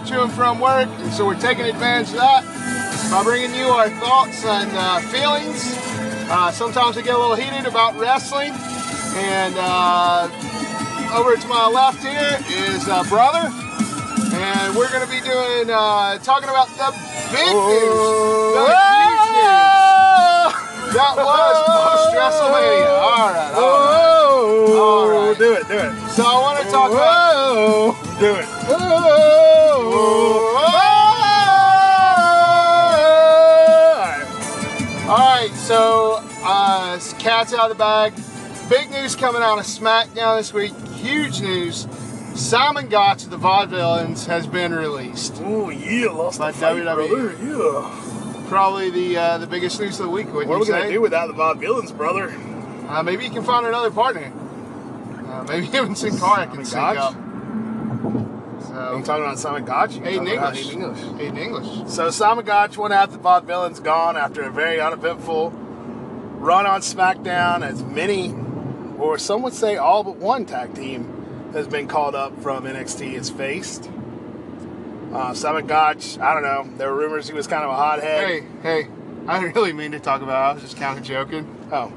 to and from work, and so we're taking advantage of that by bringing you our thoughts and uh, feelings. Uh, sometimes we get a little heated about wrestling, and uh, over to my left here is uh, brother, and we're going to be doing uh, talking about the big news, the huge news. That was post WrestleMania. All right, all right. All right. Do it, do it. So I want to talk about. Do it. All right, so uh, cat's out of the bag. Big news coming out of SmackDown this week. Huge news. Simon Gotch of the Vaudevillains has been released. Oh yeah, lost By the fight, WWE. brother. Yeah. Probably the uh, the biggest news of the week. What are we gonna do without the Vaudevillains, brother? Uh, maybe you can find another partner. Uh, maybe even Sin Cara can sync up. Are you So, talking about Simon Gotch? You Aiden talking about English. Aiden English. English. So Simon Gotch went out the Vaudevillains gone after a very uneventful run on SmackDown as many, or some would say all but one tag team has been called up from NXT is faced. Uh, Simon Gotch, I don't know. There were rumors he was kind of a hothead. Hey, hey, I didn't really mean to talk about. it. I was just kind of joking. Oh,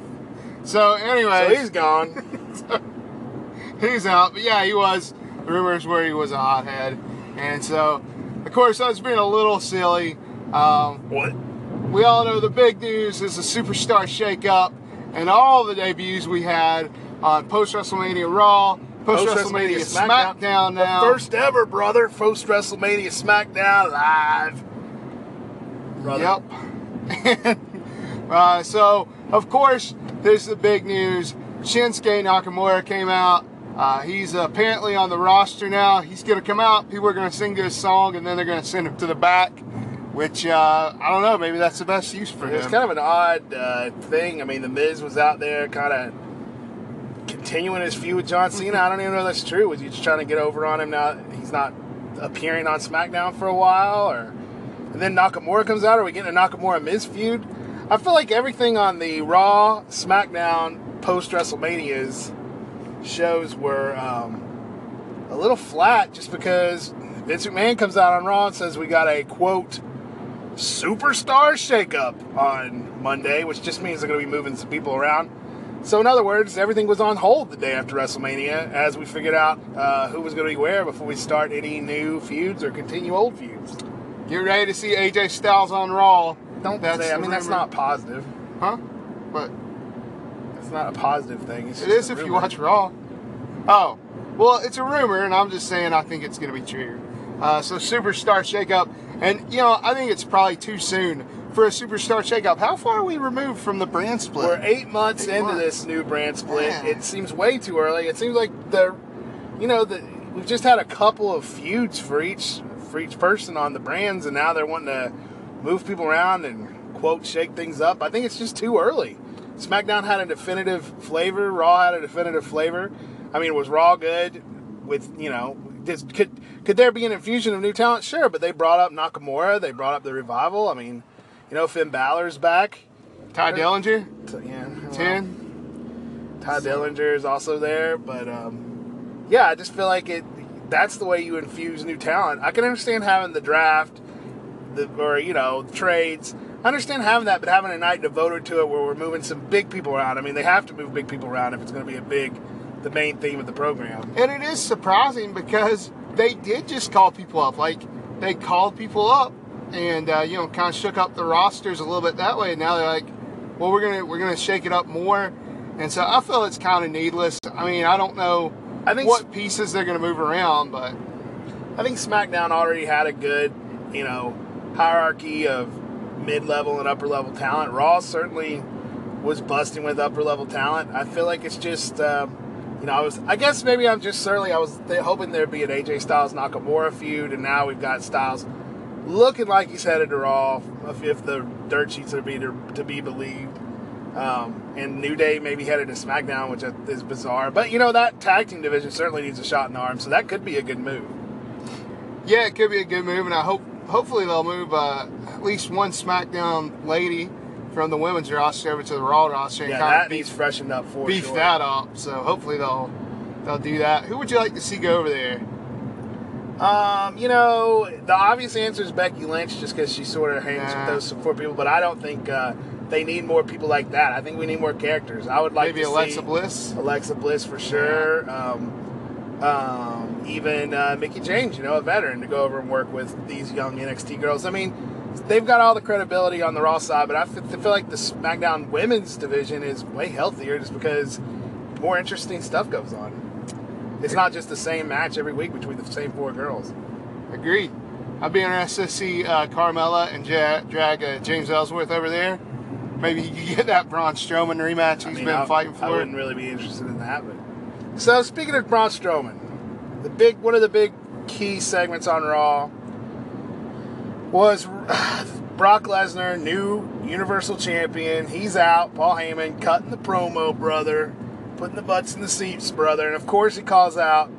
So anyway, so he's gone. he's out. But yeah, he was. Rumors where he was a hothead, and so of course that's being a little silly. Um, what? we all know the big news is the superstar shakeup and all the debuts we had on post WrestleMania Raw, post WrestleMania SmackDown, now. The first ever, brother. Post WrestleMania SmackDown live. Brother. Yep. uh, so, of course, there's the big news. Shinsuke Nakamura came out. Uh, he's apparently on the roster now. He's going to come out. People are going to sing his song, and then they're going to send him to the back. Which uh, I don't know. Maybe that's the best use for him. It's kind of an odd uh, thing. I mean, the Miz was out there, kind of continuing his feud with John Cena. I don't even know if that's true. Was he just trying to get over on him now? He's not appearing on SmackDown for a while, or and then Nakamura comes out. Are we getting a Nakamura Miz feud? I feel like everything on the Raw, SmackDown, post WrestleManias shows were um, a little flat, just because Vince McMahon comes out on Raw and says we got a quote superstar shakeup on Monday, which just means they're going to be moving some people around. So, in other words, everything was on hold the day after WrestleMania as we figured out uh, who was going to be where before we start any new feuds or continue old feuds. Get ready to see AJ Styles on Raw. Don't That's say, I mean, that's not positive. Huh? But It's not a positive thing. It's it is if you watch Raw. Oh, well, it's a rumor, and I'm just saying I think it's going to be true. Uh, so superstar shakeup, and you know I think it's probably too soon for a superstar shakeup. How far are we removed from the brand split? We're eight months Eight into months. this new brand split. Yeah. It seems way too early. It seems like the, you know, the we've just had a couple of feuds for each for each person on the brands, and now they're wanting to move people around and quote shake things up. I think it's just too early. SmackDown had a definitive flavor. Raw had a definitive flavor. I mean, it was Raw good? With you know, just, could could there be an infusion of new talent? Sure, but they brought up Nakamura. They brought up the revival. I mean, you know, Finn Balor's back. Tye Dillinger, yeah, ten. Tye Dillinger is also there, but um, yeah, I just feel like it. That's the way you infuse new talent. I can understand having the draft, the or you know trades. I understand having that, but having a night devoted to it where we're moving some big people around. I mean, they have to move big people around if it's going to be a big, the main theme of the program. And it is surprising because they did just call people up. Like they called people up and uh, you know kind of shook up the rosters a little bit that way. And now they're like, well, we're gonna we're gonna shake it up more. And so I feel it's kind of needless. I mean, I don't know I think what pieces they're gonna move around, but I think SmackDown already had a good, you know, hierarchy of mid-level and upper-level talent. Raw certainly was busting with upper-level talent. I feel like it's just, um, you know, I was, I guess maybe I'm just certainly I was th- hoping there'd be an AJ Styles Nakamura feud, and now we've got Styles looking like he's headed to Raw if, if the dirt sheets are be to, to be believed. Um, and New Day maybe headed to SmackDown, which is bizarre. But you know that tag team division certainly needs a shot in the arm, so that could be a good move. yeah, it could be a good move. And I hope hopefully they'll move uh, at least one SmackDown lady from the women's roster over to the Raw roster and Yeah, that of needs freshened up for beef sure. that up. So hopefully they'll they'll do that. Who would you like to see go over there? Um, you know, the obvious answer is Becky Lynch, just because she sort of hangs Nah. with those support people. But I don't think uh, they need more people like that. I think we need more characters. I would like Maybe to Alexa Bliss. Alexa Bliss for sure. Um, um, even uh, Mickie James, you know, a veteran, to go over and work with these young NXT girls. I mean, they've got all the credibility on the Raw side, but I feel like the SmackDown women's division is way healthier just because more interesting stuff goes on. It's not just the same match every week between the same four girls. Agreed. I'd be interested to see uh, Carmella and ja- drag uh, James Ellsworth over there. Maybe you could get that Braun Strowman rematch he's I mean, been I, fighting for. I wouldn't really be interested in that. But so speaking of Braun Strowman, the big one of the big key segments on Raw was Brock Lesnar, new Universal Champion. He's out. Paul Heyman cutting the promo, brother, putting the butts in the seats, brother, and of course he calls out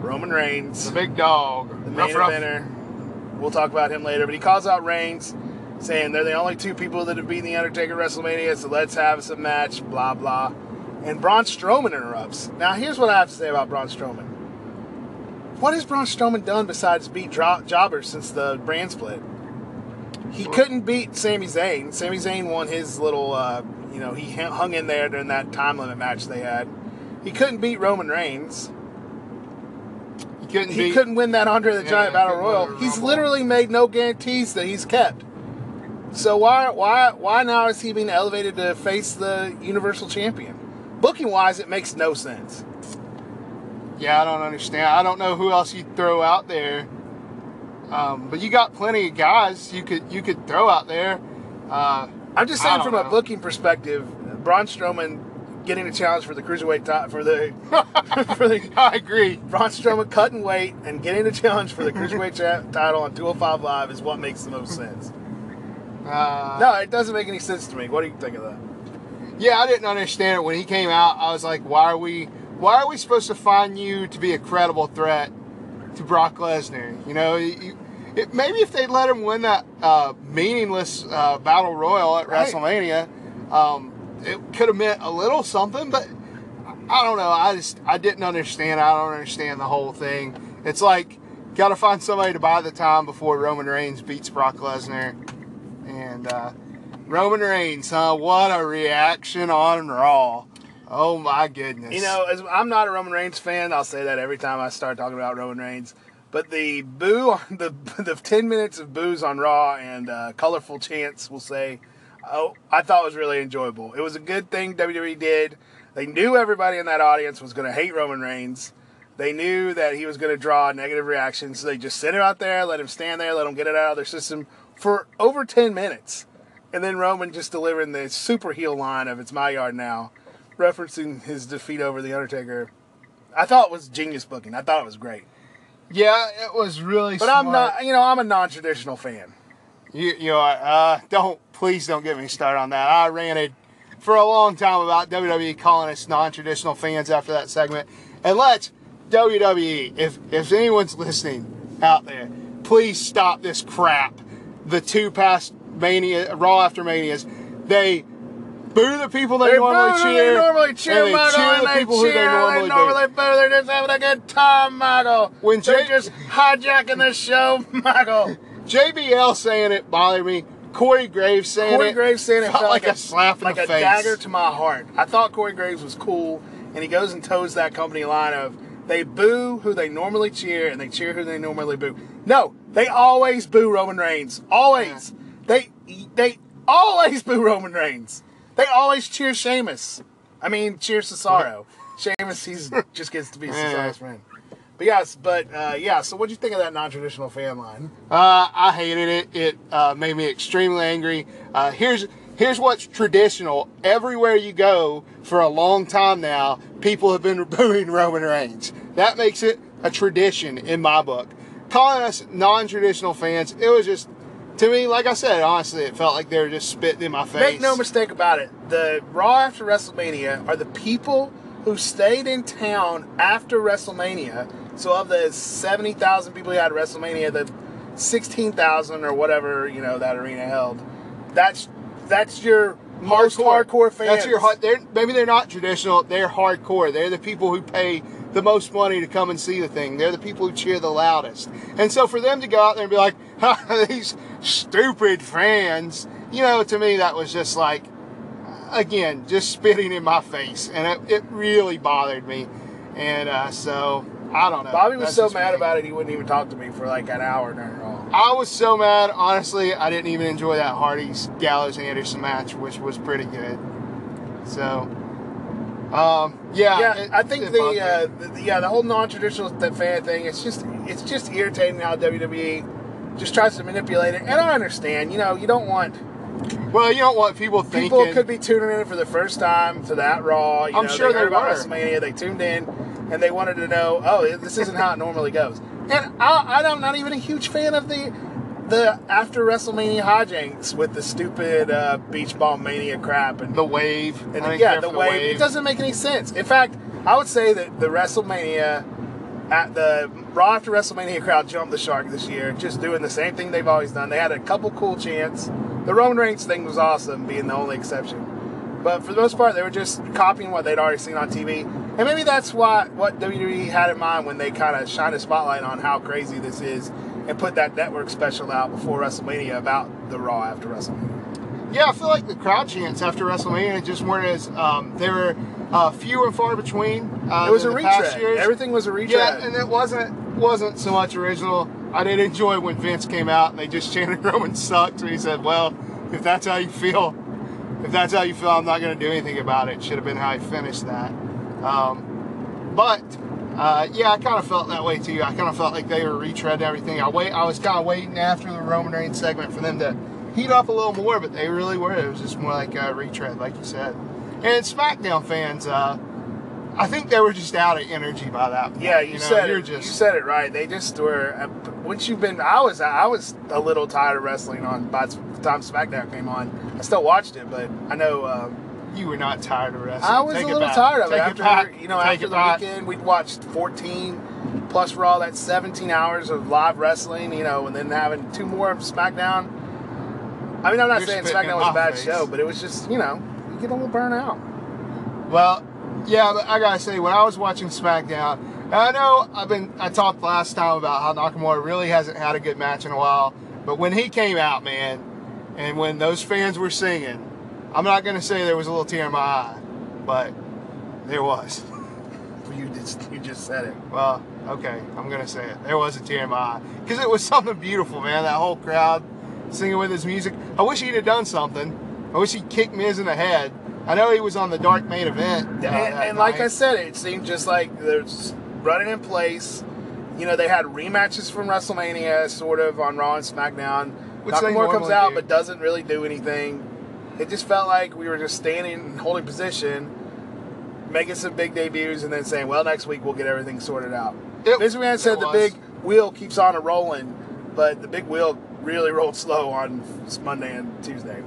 Roman Reigns the big dog. the main eventer. We'll talk about him later, but he calls out Reigns, saying they're the only two people that have beaten the Undertaker at WrestleMania, so let's have some match, blah blah. And Braun Strowman interrupts. Now, here's what I have to say about Braun Strowman. What has Braun Strowman done besides beat jobbers since the brand split? He couldn't beat Sami Zayn. Sami Zayn won his little, uh, you know, he hung in there during that time limit match they had. He couldn't beat Roman Reigns He couldn't he beat- couldn't win that Andre the Yeah, Giant Battle Royal. He's literally made no guarantees that he's kept. So why why why now is he being elevated to face the Universal Champion? Booking wise, it makes no sense. Yeah, I don't understand. I don't know who else you'd throw out there. Um, but you got plenty of guys you could you could throw out there. Uh, I'm just saying from a booking perspective, Braun Strowman getting a challenge for the cruiserweight ti- for the for the I agree. Braun Strowman cutting weight and getting a challenge for the cruiserweight title on 205 Live is what makes the most sense. Uh, No, it doesn't make any sense to me. What do you think of that? Yeah, I didn't understand it when he came out. I was like, why are we why are we supposed to find you to be a credible threat to Brock Lesnar? You know, you, it, maybe if they'd let him win that uh, meaningless uh, battle royal at Right. WrestleMania, um, it could have meant a little something. But I don't know. I just I didn't understand. I don't understand the whole thing. It's like got to find somebody to buy the time before Roman Reigns beats Brock Lesnar, and. Uh, Roman Reigns, huh? What a reaction on Raw. Oh my goodness. You know, as I'm not a Roman Reigns fan, I'll say that every time I start talking about Roman Reigns. But the boo, the the 10 minutes of boos on Raw and uh, colorful chants, we'll say, oh, I thought was really enjoyable. It was a good thing WWE did. They knew everybody in that audience was going to hate Roman Reigns. They knew that he was going to draw negative reactions, so they just sent him out there, let him stand there, let him get it out of their system for over 10 minutes. And then Roman just delivering the super heel line of "It's my yard now," referencing his defeat over the Undertaker. I thought it was genius booking. I thought it was great. yeah, it was really. But I'm not, you know, I'm a non-traditional fan. You, you know, uh, don't please don't get me started on that. I ranted for a long time about WWE calling us non-traditional fans after that segment. And let's WWE, if if anyone's listening out there, please stop this crap. The two past Mania, Raw after Manias, they boo the people they, They normally boo, cheer. They normally cheer and they Michael, cheer the people who they cheer, normally, they boo. normally boo. They're just having a good time, Michael. When They're just hijacking the show, Michael. JBL saying it bothered me. Corey Graves saying Corey it. Graves saying it felt felt like, a slap in like the a face. dagger to my heart. I thought Corey Graves was cool, and he goes and toes that company line of they boo who they normally cheer and they cheer who they normally boo. No, they always boo Roman Reigns. Always. They they always boo Roman Reigns. They always cheer Sheamus. I mean, cheer Cesaro. Sheamus, he's just gets to be. Cesaro's friend. But yes, but uh, yeah. So, what do you think of that non-traditional fan line? Uh, I hated it. It uh, made me extremely angry. Uh, here's here's what's traditional. Everywhere you go for a long time now, people have been booing Roman Reigns. That makes it a tradition in my book. Calling us non-traditional fans, it was just to me, like I said, honestly, it felt like they were just spitting in my face. Make no mistake about it. The Raw after WrestleMania are the people who stayed in town after WrestleMania. So of the seventy thousand people who had at WrestleMania, the sixteen thousand or whatever you know that arena held, that's that's your most hardcore fans. That's your hard. They're maybe they're not traditional. They're hardcore. They're the people who pay the most money to come and see the thing. They're the people who cheer the loudest. And so for them to go out there and be like, these stupid fans, you know, to me that was just like, again, just spitting in my face. And it, it really bothered me. And uh, so, I don't know. Bobby was That's so mad me. about it, he wouldn't even talk to me for like an hour during Raw. I was so mad, honestly, I didn't even enjoy that Hardy's Gallows Anderson match, which was pretty good. So, um, yeah, yeah, it- I think the, uh, the yeah the whole non-traditional fan thing. It's just it's just irritating how WWE just tries to manipulate it. And I understand, you know, you don't want well, you don't want people thinking. people could be tuning in for the first time to that Raw. You I'm know, sure they they about were. WrestleMania. They tuned in and they wanted to know, oh, this isn't how it normally goes. And I, I'm not even a huge fan of the the after WrestleMania hijinks with the stupid uh, beach ball mania crap and the wave. and didn't yeah, care the for way it doesn't make any sense. In fact, I would say that the WrestleMania at the Raw after WrestleMania crowd jumped the shark this year, just doing the same thing they've always done. They had a couple cool chants. The Roman Reigns thing was awesome, being the only exception. But for the most part, they were just copying what they'd already seen on TV. And maybe that's why what WWE had in mind when they kind of shined a spotlight on how crazy this is and put that network special out before WrestleMania about the Raw after WrestleMania. Yeah, I feel like the crowd chants after WrestleMania just weren't as um, they were uh, few and far between. Uh, It was a retread. Everything was a retread. Yeah, and it wasn't wasn't so much original. I did enjoy when Vince came out and they just chanted Roman sucks, and he said, "Well, if that's how you feel, if that's how you feel, I'm not going to do anything about it." Should have been how he finished that. Um, but uh, yeah, I kind of felt that way too. I kind of felt like they were retreading everything. I wait. I was kind of waiting after the Roman Reigns segment for them to heat up a little more, but they really were. It was just more like a retread, like you said. And SmackDown fans, uh, I think they were just out of energy by that point. Yeah, you, know, said you're it. just You said it right. They just were. uh, Once you've been, I was, I was a little tired of wrestling on by the time SmackDown came on. I still watched it, but I know um, you were not tired of wrestling. I was Take a little tired of it. Take After back. you know, Take after the back. weekend, we'd watched 14 plus Raw. That's 17 hours of live wrestling. You know, and then having two more of SmackDown. I mean, I'm not You're saying SmackDown was a bad face. show, but it was just you know, you get a little burnt out. Well, yeah, but I gotta say, when I was watching SmackDown, I know I've been I talked last time about how Nakamura really hasn't had a good match in a while, but when he came out, man, and when those fans were singing, I'm not gonna say there was a little tear in my eye, but there was. You just you just said it. Well, okay, I'm gonna say it. There was a tear in my eye because it was something beautiful, man. That whole crowd singing with his music. I wish he'd have done something. I wish he'd kicked Miz in the head. I know he was on the dark main event. uh, and, and like I said, it seemed just like there's running in place. You know, they had rematches from WrestleMania, sort of on Raw and SmackDown. Which Nakamura comes out do. but doesn't really do anything. It just felt like we were just standing and holding position, making some big debuts, and then saying, "Well, next week we'll get everything sorted out." It- Vince McMahon said the big wheel keeps on a rolling, but the big wheel really rolled slow on Monday and Tuesday.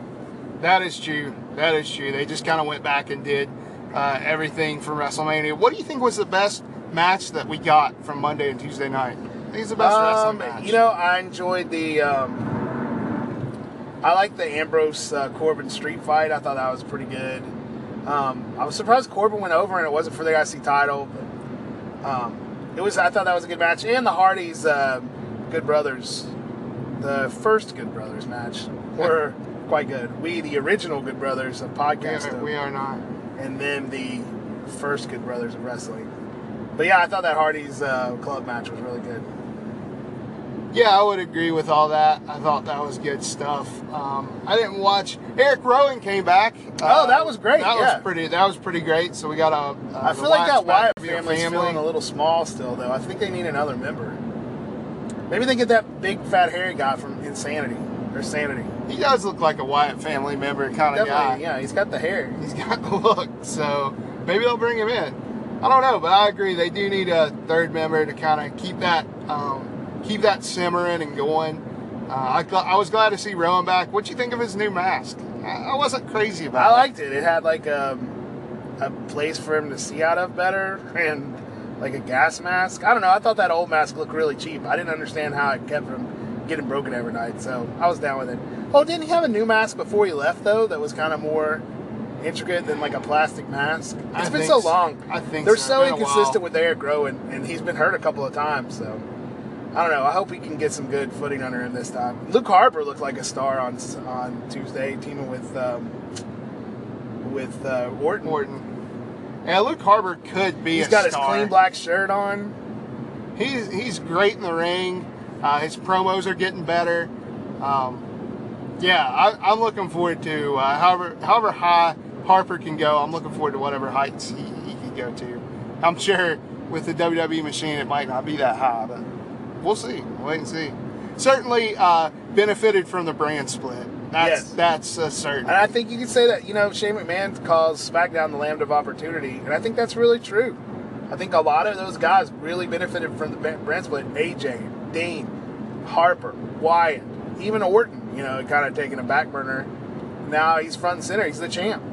That is true. That is true. They just kind of went back and did uh, everything from WrestleMania. What do you think was the best match that we got from Monday and Tuesday night? I think it's the best Um, wrestling match. You know, I enjoyed the. Um, I like the Ambrose uh, Corbin street fight. I thought that was pretty good. Um, I was surprised Corbin went over and it wasn't for the IC title, but um, it was. I thought that was a good match. And the Hardys, uh, Good Brothers, the first Good Brothers match were quite good. We, the original Good Brothers of we podcast, we are not. and then the first Good Brothers of wrestling. But yeah, I thought that Hardys uh, club match was really good. Yeah, I would agree with all that. I thought that was good stuff. Um, I didn't watch. Eric Rowan came back. Uh, Oh, that was great, That yeah. was pretty. That was pretty great. So we got a. Uh, I feel like that Wyatt to be a family's family. feeling a little small still, though. I think they need another member. Maybe they get that big fat hairy guy from Insanity or Sanity. He does look like a Wyatt family member kind of guy. Yeah. He's got the hair. He's got the look, so maybe they'll bring him in. I don't know, but I agree they do need a third member to kind of keep that um, keep that simmering and going. Uh, I, I was glad to see Rowan back. What would you think of his new mask? I, I wasn't crazy about it. I liked it. It had like um, a place for him to see out of better and like a gas mask. I don't know. I thought that old mask looked really cheap. I didn't understand how it kept from getting broken every night, so I was down with it. Oh, didn't he have a new mask before he left though? That was kind of more intricate than like a plastic mask. I It's been so long. I think they're so. so a inconsistent with Eric Rowan, and he's been hurt a couple of times. So I don't know. I hope he can get some good footing under him this time. Luke Harper looked like a star on on Tuesday, teaming with um, with uh, Orton. Orton. Yeah, Luke Harper could be He's got his clean black shirt on. He's he's great in the ring. Uh, his promos are getting better. Um, yeah, I, I'm looking forward to uh, however however high Harper can go. I'm looking forward to whatever heights he, he can go to. I'm sure with the WWE machine it might not be that high, but we'll see. We'll wait and see. Certainly uh, benefited from the brand split. That's Yes. that's uh, certain. And I think you can say that, you know, Shane McMahon calls SmackDown the land of opportunity. And I think that's really true. I think a lot of those guys really benefited from the brand split. AJ, Dean, Harper, Wyatt, even Orton, you know, kind of taking a back burner. Now he's front and center. He's the champ.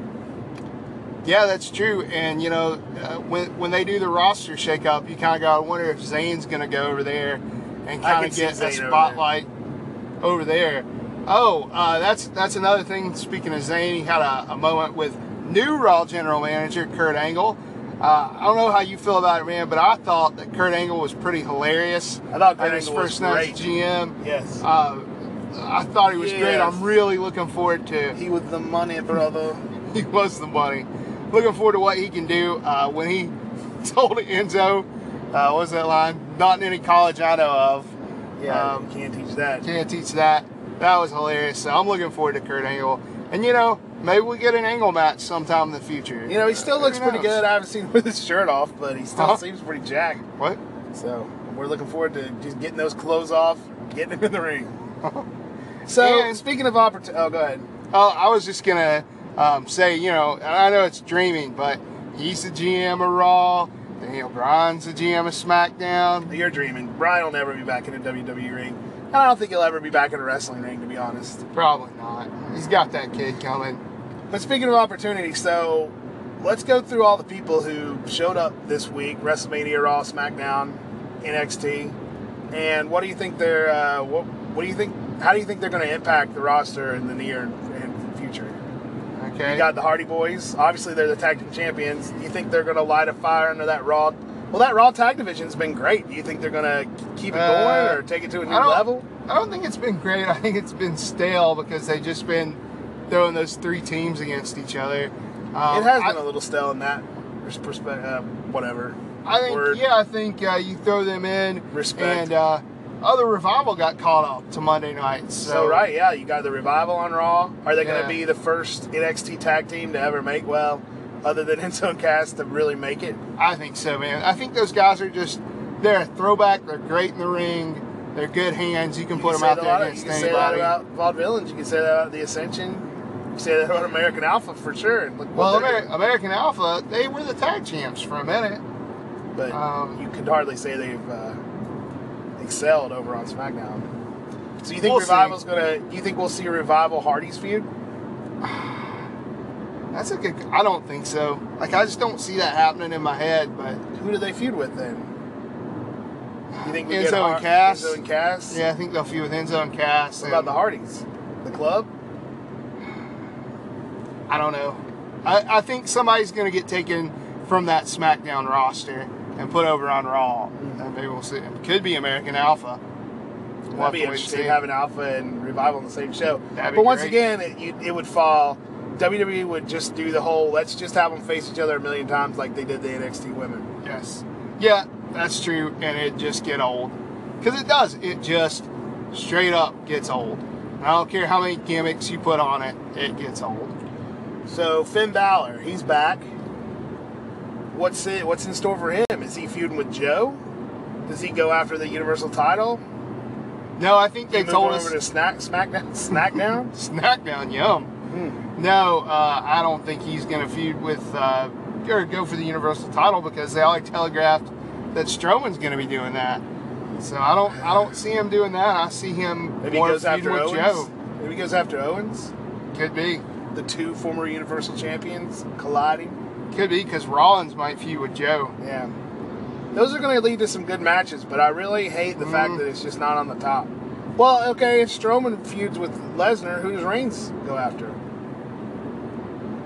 Yeah, that's true. And you know, uh, when when they do the roster shakeup, you kind of got to wonder if Zayn's going to go over there and kind of get a over spotlight over there. Oh, uh, that's that's another thing. Speaking of Zayn, he had a, a moment with new Raw General Manager Kurt Angle. Uh, I don't know how you feel about it, man, but I thought that Kurt Angle was pretty hilarious. I thought Kurt his Angle first night as great. GM. Yes. Uh, I thought he was great. I'm really looking forward to he was the money, brother. he was the money. Looking forward to what he can do. Uh, when he told Enzo, uh, what was that line? Not in any college I know of. Yeah, Um, can't teach that. Can't teach that. That was hilarious. So I'm looking forward to Kurt Angle. And you know, maybe we get an Angle match sometime in the future. You know, he still Who looks pretty good. I haven't seen him with his shirt off, but he still Uh-huh. seems pretty jacked. What? So we're looking forward to just getting those clothes off, getting him in the ring. So And- speaking of opportunity, oh, go ahead. Oh, I was just gonna um, say, you know, I know it's dreaming, but he's the GM of Raw. Daniel Bryan's the GM of SmackDown. You're dreaming. Bryan will never be back in a WWE ring. And I don't think he'll ever be back in a wrestling ring, to be honest. Probably not. He's got that kid coming. But speaking of opportunity, so let's go through all the people who showed up this week: WrestleMania, Raw, SmackDown, NXT. And what do you think they're? Uh, what, what do you think? How do you think they're going to impact the roster in the near? Okay. You got the Hardy Boys. Obviously, they're the tag team champions. You think they're going to light a fire under that Raw? Well, that Raw tag division's been great. Do you think they're going to keep it Uh, going or take it to a new I level? I don't think it's been great. I think it's been stale because they've just been throwing those three teams against each other. Um, it has been a little stale in that perspective. Uh, whatever. I think, word. yeah, I think uh, you throw them in. Respect. And uh, other revival got caught up to Monday nights. So, So, right, yeah, you got the revival on Raw. Are they going to be the first NXT tag team to ever make well, other than Enzo and Cass, to really make it? I think so, man. I think those guys are just they're a throwback. They're great in the ring. They're good hands. You can You put can them out there against You can say that about Vaudevillains. You can say that about the Ascension. You can say that about American Alpha for sure. Well, Amer-. American Alpha, they were the tag champs for a minute. but um, you could hardly say they've uh, excelled over on SmackDown. So you think We'll see. Revival's gonna? You think we'll see a Revival Hardy's feud? That's a good. I don't think so. Like I just don't see that happening in my head. But Who do they feud with then? You think we Enzo get and Cass? Enzo and Cass. yeah, I think they'll feud with Enzo and Cass. What about the Hardys? The club? I don't know. I, I think somebody's going to get taken from that SmackDown roster and put over on Raw, and maybe we'll see. It could be American Alpha. We'll That'd be to wait and interesting having Alpha and Revival on the same show. That'd but once great. again, it, you, it would fall. WWE would just do the whole let's just have them face each other a million times like they did the NXT women. Yes. Yeah, that's true, and it just get old. Because it does. It just straight up gets old. I don't care how many gimmicks you put on it, it gets old. So Finn Balor, he's back. What's it? What's in store for him? Is he feuding with Joe? Does he go after the Universal title? No, I think they told over us to Snack Smackdown. Snackdown. SmackDown, yum. Hmm. No, uh, I don't think he's going to feud with uh, or go for the Universal title because they already telegraphed that Strowman's going to be doing that. So I don't, I don't see him doing that. I see him Maybe more goes after with Owens. Joe. Maybe he goes after Owens. Could be, The two former Universal champions colliding. Could be because Rollins might feud with Joe. Yeah. Those are going to lead to some good matches, but I really hate the fact Mm. that it's just not on the top. Well, okay, if Strowman feuds with Lesnar, who does Reigns go after?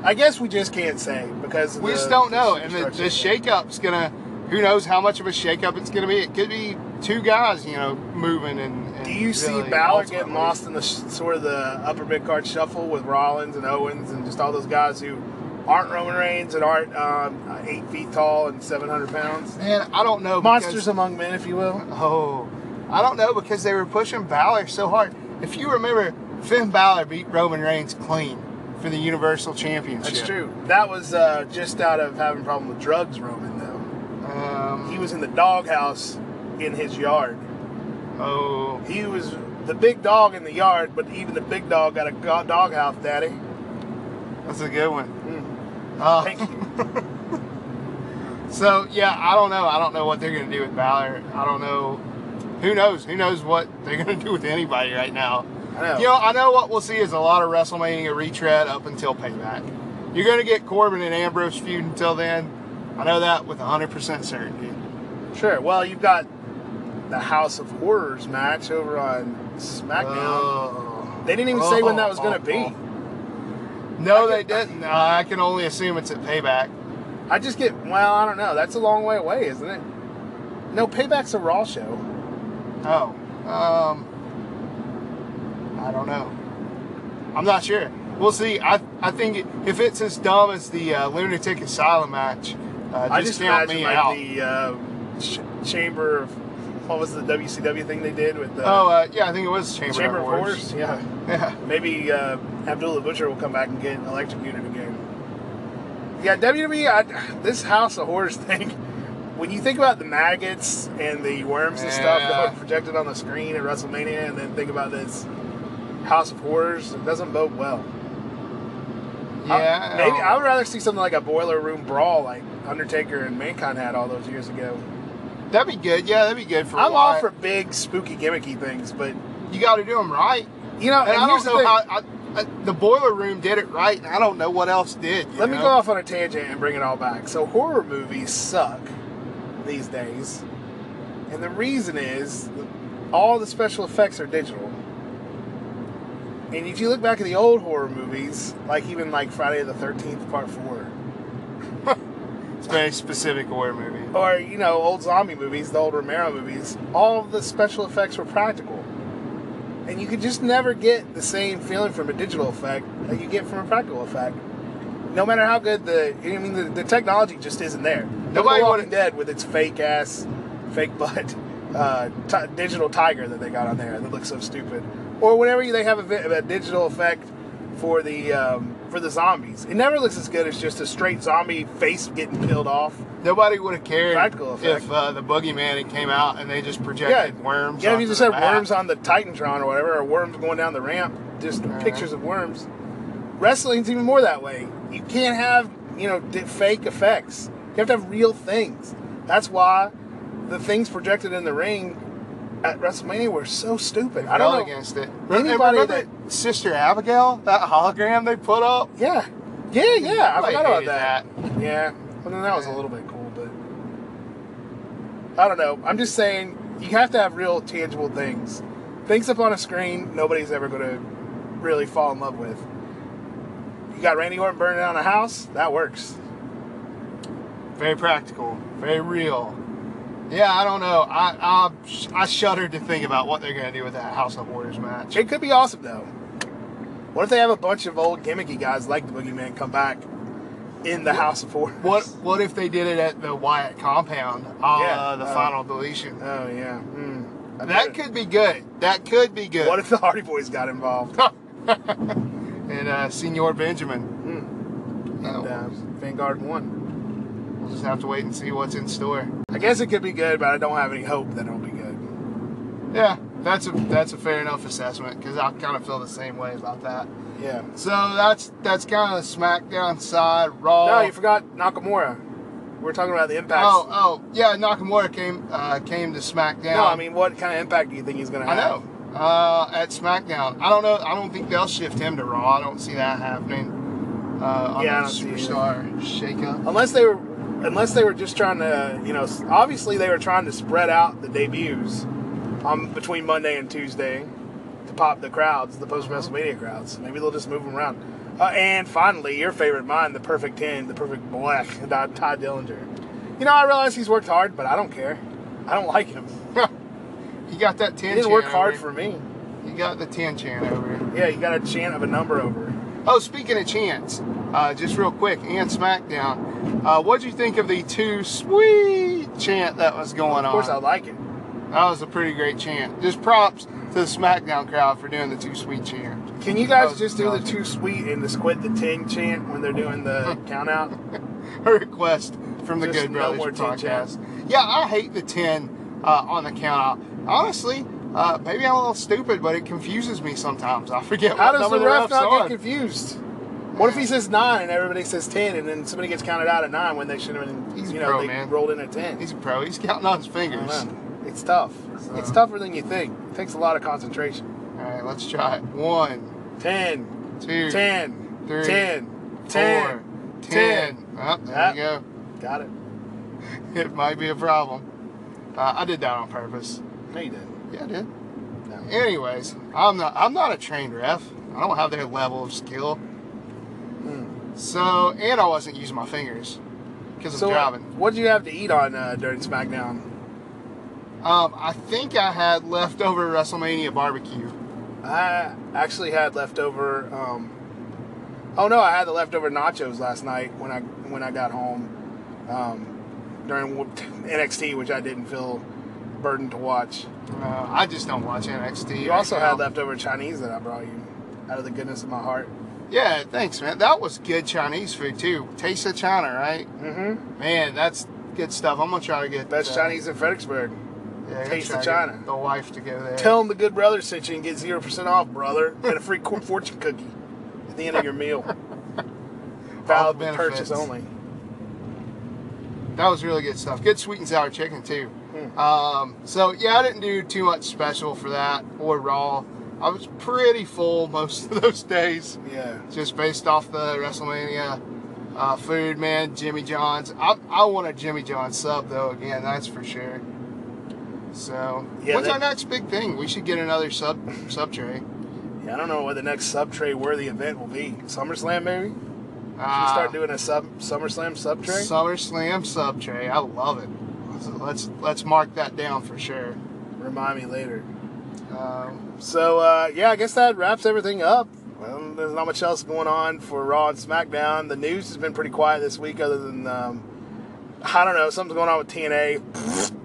I guess we just can't say because We the- just don't know. And the, the shakeup's gonna. Who knows how much of a shakeup it's gonna be? It could be two guys, you know, moving and. and Do you see really Balor getting lost in the sort of the upper mid card shuffle with Rollins and Owens and just all those guys who aren't Roman Reigns and aren't um, eight feet tall and seven hundred pounds? Man, I don't know. because- Monsters among men, if you will. Oh, I don't know because they were pushing Balor so hard. If you remember, Finn Balor beat Roman Reigns clean for the Universal Championship. That's true. That was uh, just out of having a problem with drugs, Roman. Though Um, he was in the doghouse in his yard. Oh, He was the big dog in the yard, but even the big dog got a doghouse, Daddy. that's a good one. Uh, thank you. So yeah, I don't know. I don't know what they're gonna do with Balor. I don't know. Who knows? Who knows what they're gonna do with anybody right now? I know. You know, I know what we'll see is a lot of WrestleMania retread up until Payback. You're gonna get Corbin and Ambrose feud until then. I know that with 100% certainty. Sure. Well, you've got the House of Horrors match over on SmackDown. Oh. they didn't even say when that was Oh, going to oh, be. No, they didn't. Uh, I can only assume it's at Payback. I just get well. I don't know. That's a long way away, isn't it? No, Payback's a Raw show. Oh, um, I don't know. I'm not sure. We'll see. I I think if it's as dumb as the uh, lunatic asylum match, uh, just, I just count imagine me like out. the uh, ch- chamber of what was the WCW thing they did with the oh, uh, yeah, I think it was Chamber, chamber of Horrors. Yeah. Yeah. Maybe uh, Abdullah Butcher will come back and get electrocuted again. Yeah, WWE, I, this House of Horrors thing, when you think about the maggots and the worms and stuff that were projected on the screen at WrestleMania, and then think about this House of Horrors, it doesn't bode well. I- Yeah. maybe I would rather see something like a boiler room brawl like Undertaker and Mankind had all those years ago. That'd be good. Yeah, that'd be good for. I'm all for big, spooky, gimmicky things, but You got to do them right. you know, And, and, I here's don't the know thing. how. I, I, the boiler room did it right, and I don't know what else did. Let me go off on a tangent and bring it all back. So horror movies suck these days, and the reason is all the special effects are digital. And if you look back at the old horror movies, like even like Friday the Thirteenth Part Four, It's very specific horror movie. or you know old zombie movies, the old Romero movies, all of the special effects were practical, and you could just never get the same feeling from a digital effect that you get from a practical effect. No matter how good the, I mean, the, the technology just isn't there. Nobody would've- Dead with its fake ass, fake butt, uh, t- digital tiger that they got on there that looks so stupid, or whenever they have a, vi- a digital effect for the um, for the zombies, it never looks as good as just a straight zombie face getting peeled off. Nobody would have cared Practical effect. if uh, the boogeyman had came out and they just projected worms. Yeah, if you just had map. worms on the Titantron or whatever, or worms going down the ramp, just pictures of worms. Wrestling's even more that way. You can't have, you know, fake effects. You have to have real things. That's why the things projected in the ring at WrestleMania were so stupid. I don't know. against it. Anybody that- Sister Abigail, that hologram they put up. Yeah, yeah, yeah. I forgot about hated that. Yeah, well then that was a little bit cool, but I don't know. I'm just saying you have to have real tangible things. Things up on a screen, nobody's ever going to really fall in love with. You got Randy Orton burning down a house, that works. Very practical, very real. Yeah, I don't know. I I, I shuddered to think about what they're gonna do with that House of Horrors match. It could be awesome though. What if they have a bunch of old gimmicky guys like the Boogeyman come back in the House of Horrors? What what if they did it at the Wyatt compound? Uh, Yeah, the uh, final deletion. Oh yeah. I that could be good. That could be good. What if the Hardy Boys got involved? and uh, Senor Benjamin. Oh, And, uh, Vanguard won. We'll just have to wait and see what's in store. I guess it could be good, but I don't have any hope that it'll be good. Yeah, that's a that's a fair enough assessment because I kind of feel the same way about that. Yeah. So that's that's kind of the SmackDown side. Raw. No, you forgot Nakamura. We're talking about the impact. Oh, oh, yeah. Nakamura came uh, came to SmackDown. no, I mean, what kind of impact do you think he's going to have? I know. Uh, at SmackDown, I don't know. I don't think they'll shift him to Raw. I don't see that happening. Uh, on Yeah, I the don't see it superstar shakeup. Unless they were, unless they were just trying to, you know, obviously they were trying to spread out the debuts um, between Monday and Tuesday to pop the crowds, the post WrestleMania crowds. Maybe they'll just move them around. Uh, and finally, your favorite mine, the perfect 10, the perfect black, Todd Dillinger. You know, I realize he's worked hard, but I don't care. I don't like him. he got that 10 He didn't work hard for me. He got the 10 chant over. Yeah, you got a chant of a number over. Oh, speaking of chants, uh, just real quick, and SmackDown, uh, what'd you think of the two sweet chant that was going on? Of course, I on? like it. That was a pretty great chant. Just props to the SmackDown crowd for doing the two sweet chant. Can you guys just do the two sweet and the squid the 10 chant when they're doing the count out? A request from the Just Good no Brothers more 10 podcast. Yeah, I hate the 10 uh, on the count out. Honestly, uh, maybe I'm a little stupid, but it confuses me sometimes. I forget How what does the ref not on. get confused? What if he says 9 and everybody says 10 and then somebody gets counted out at 9 when they should have been, He's you know, pro, they man. rolled in at 10? He's a pro. He's counting on his fingers. It's tough. So- It's tougher than you think. It takes a lot of concentration. All right, let's try it. One, 10, two, 10, three, 10, four, 10. 10. Oh, there Ah. you go. Got it. It might be a problem. Uh, I did that on purpose. No, you didn't. Yeah, I did. No. Anyways, I'm not. I'm not a trained ref. I don't have their level of skill. Hmm. So, and I wasn't using my fingers because So, I'm driving. what did you have to eat on uh, during SmackDown? Um, I think I had leftover WrestleMania barbecue. I actually had leftover. Um, oh no, I had the leftover nachos last night when I when I got home um, during NXT, which I didn't feel burdened to watch. Uh, I just don't watch NXT. You right also now. had leftover Chinese that I brought you out of the goodness of my heart. Yeah, thanks, man. That was good Chinese food too. Taste of China, right? Mm-hmm. Man, that's good stuff. I'm gonna try to get Best uh, Chinese in Fredericksburg. Yeah, Taste of China. The wife to go there. Tell them the good brother sent you and get zero percent off, brother, and a free fortune cookie at the end of your meal. Valid purchase only. That was really good stuff. Good sweet and sour chicken too. Um, so yeah, I didn't do too much special for that or raw. I was pretty full most of those days, Yeah. just based off the WrestleMania uh, food. Man, Jimmy John's. I, I want a Jimmy John's sub though. Again, that's for sure. So Yeah, what's that- our next big thing? We should get another sub sub tray. Yeah, I don't know what the next sub tray worthy event will be. SummerSlam, maybe? Should we Uh, start doing a sub SummerSlam sub tray? SummerSlam sub tray. I love it. Let's, let's let's mark that down for sure. Remind me later. Um, So uh, yeah, I guess that wraps everything up. Well, there's not much else going on for Raw and SmackDown. The news has been pretty quiet this week, other than um, I don't know, something's going on with TNA.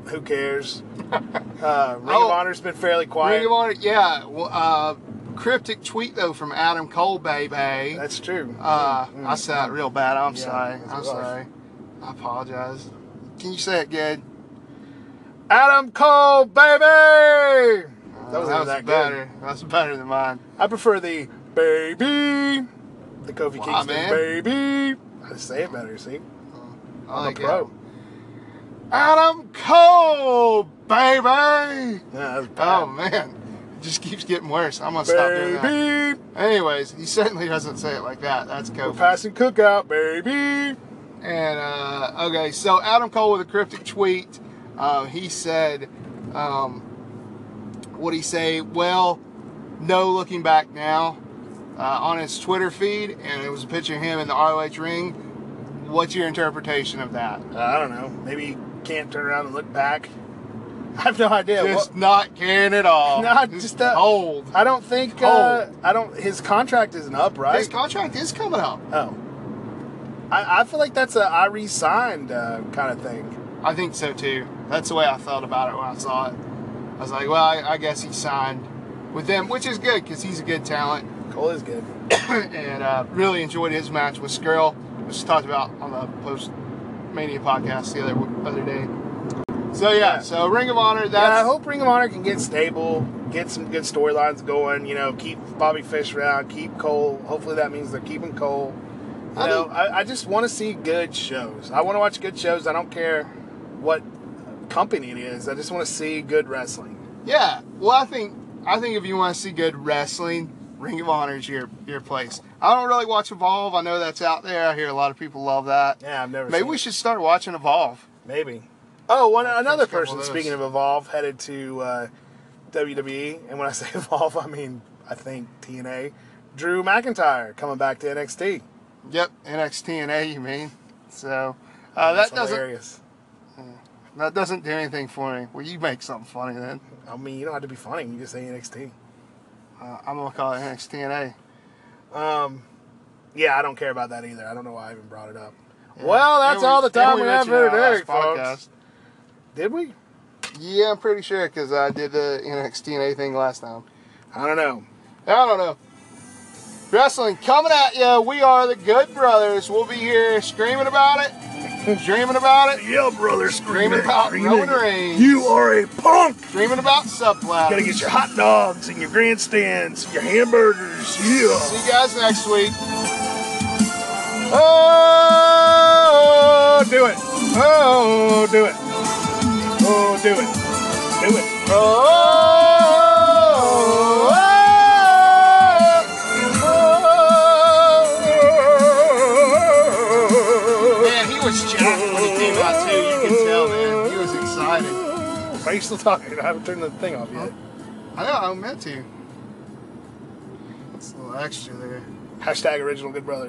Who cares? Uh, Ring Oh. of Honor's been fairly quiet. Ring of Honor, yeah. Well, uh, cryptic tweet though from Adam Cole, baby. That's true. Uh, Mm, I said it real bad. I'm Yeah, sorry. I'm rough. sorry. I apologize. Can you say it good? Adam Cole, baby. Uh, That wasn't even that good. better. That's better than mine. I prefer the baby, the Kofi Wow, Kingston man. baby. I say it better. See, I I'm like a pro. it. Adam Cole, baby. Yeah. Oh man, it just keeps getting worse. I'm gonna stop doing that. Anyways, he certainly doesn't say it like that. That's we're Kofi. passing cookout, baby. And uh, okay, so Adam Cole with a cryptic tweet. Uh, he said, um, "What he say? Well, no looking back now." Uh, on his Twitter feed, and it was a picture of him in the ROH ring. What's your interpretation of that? Uh, I don't know. Maybe you can't turn around and look back. I have no idea. just not caring at all. Not just uh, old. I don't think. Uh, I don't. His contract isn't up, right? His contract is coming up. oh. I, I feel like that's a I re-signed uh, kind of thing. I think so too. That's the way I felt about it when I saw it. I was like, well, I, I guess he signed with them, which is good because he's a good talent. Cole is good. and uh, really enjoyed his match with Scurll, which we talked about on the post Mania podcast the other other day. So yeah, Yeah. so Ring of Honor. That's yeah, I hope Ring of Honor can get stable, get some good storylines going. You know, keep Bobby Fish around, keep Cole. Hopefully, that means they're keeping Cole. I know, think- I, I just want to see good shows. I want to watch good shows. I don't care what company it is. I just want to see good wrestling. yeah. Well, I think I think if you want to see good wrestling, Ring of Honor is your your place. I don't really watch Evolve. I know that's out there. I hear a lot of people love that. Yeah, I've never. Maybe we it. should start watching Evolve. Maybe. Oh, one another couple of person. Speaking of Evolve, headed to uh, WWE, and when I say Evolve, I mean I think TNA. Drew McIntyre coming back to NXT. Yep, NXT you mean? So uh, That's that doesn't hilarious. that doesn't do anything for me. Well, you make something funny then. I mean, you don't have to be funny. You just say NXT. Uh, I'm gonna call it NXT Um, yeah, I don't care about that either. I don't know why I even brought it up. Well, that's And all the time we have mentioned it for today, folks. Did we? Yeah, I'm pretty sure because I did the NXT thing last time. I don't know. I don't know. Wrestling coming at you. We are the Good Brothers. We'll be here screaming about it, dreaming about it, Yeah, brother, Screaming about Roman Reigns. You are a punk. dreaming about subplat. Gotta get your hot dogs and your grandstands, your hamburgers. Yeah. See you guys next week. Oh, do it. Oh, do it. Oh, do it. Do it. oh, you still talking? I haven't turned the thing off yet. Oh. I know. I meant to. It's a little extra there. Hashtag original good brother.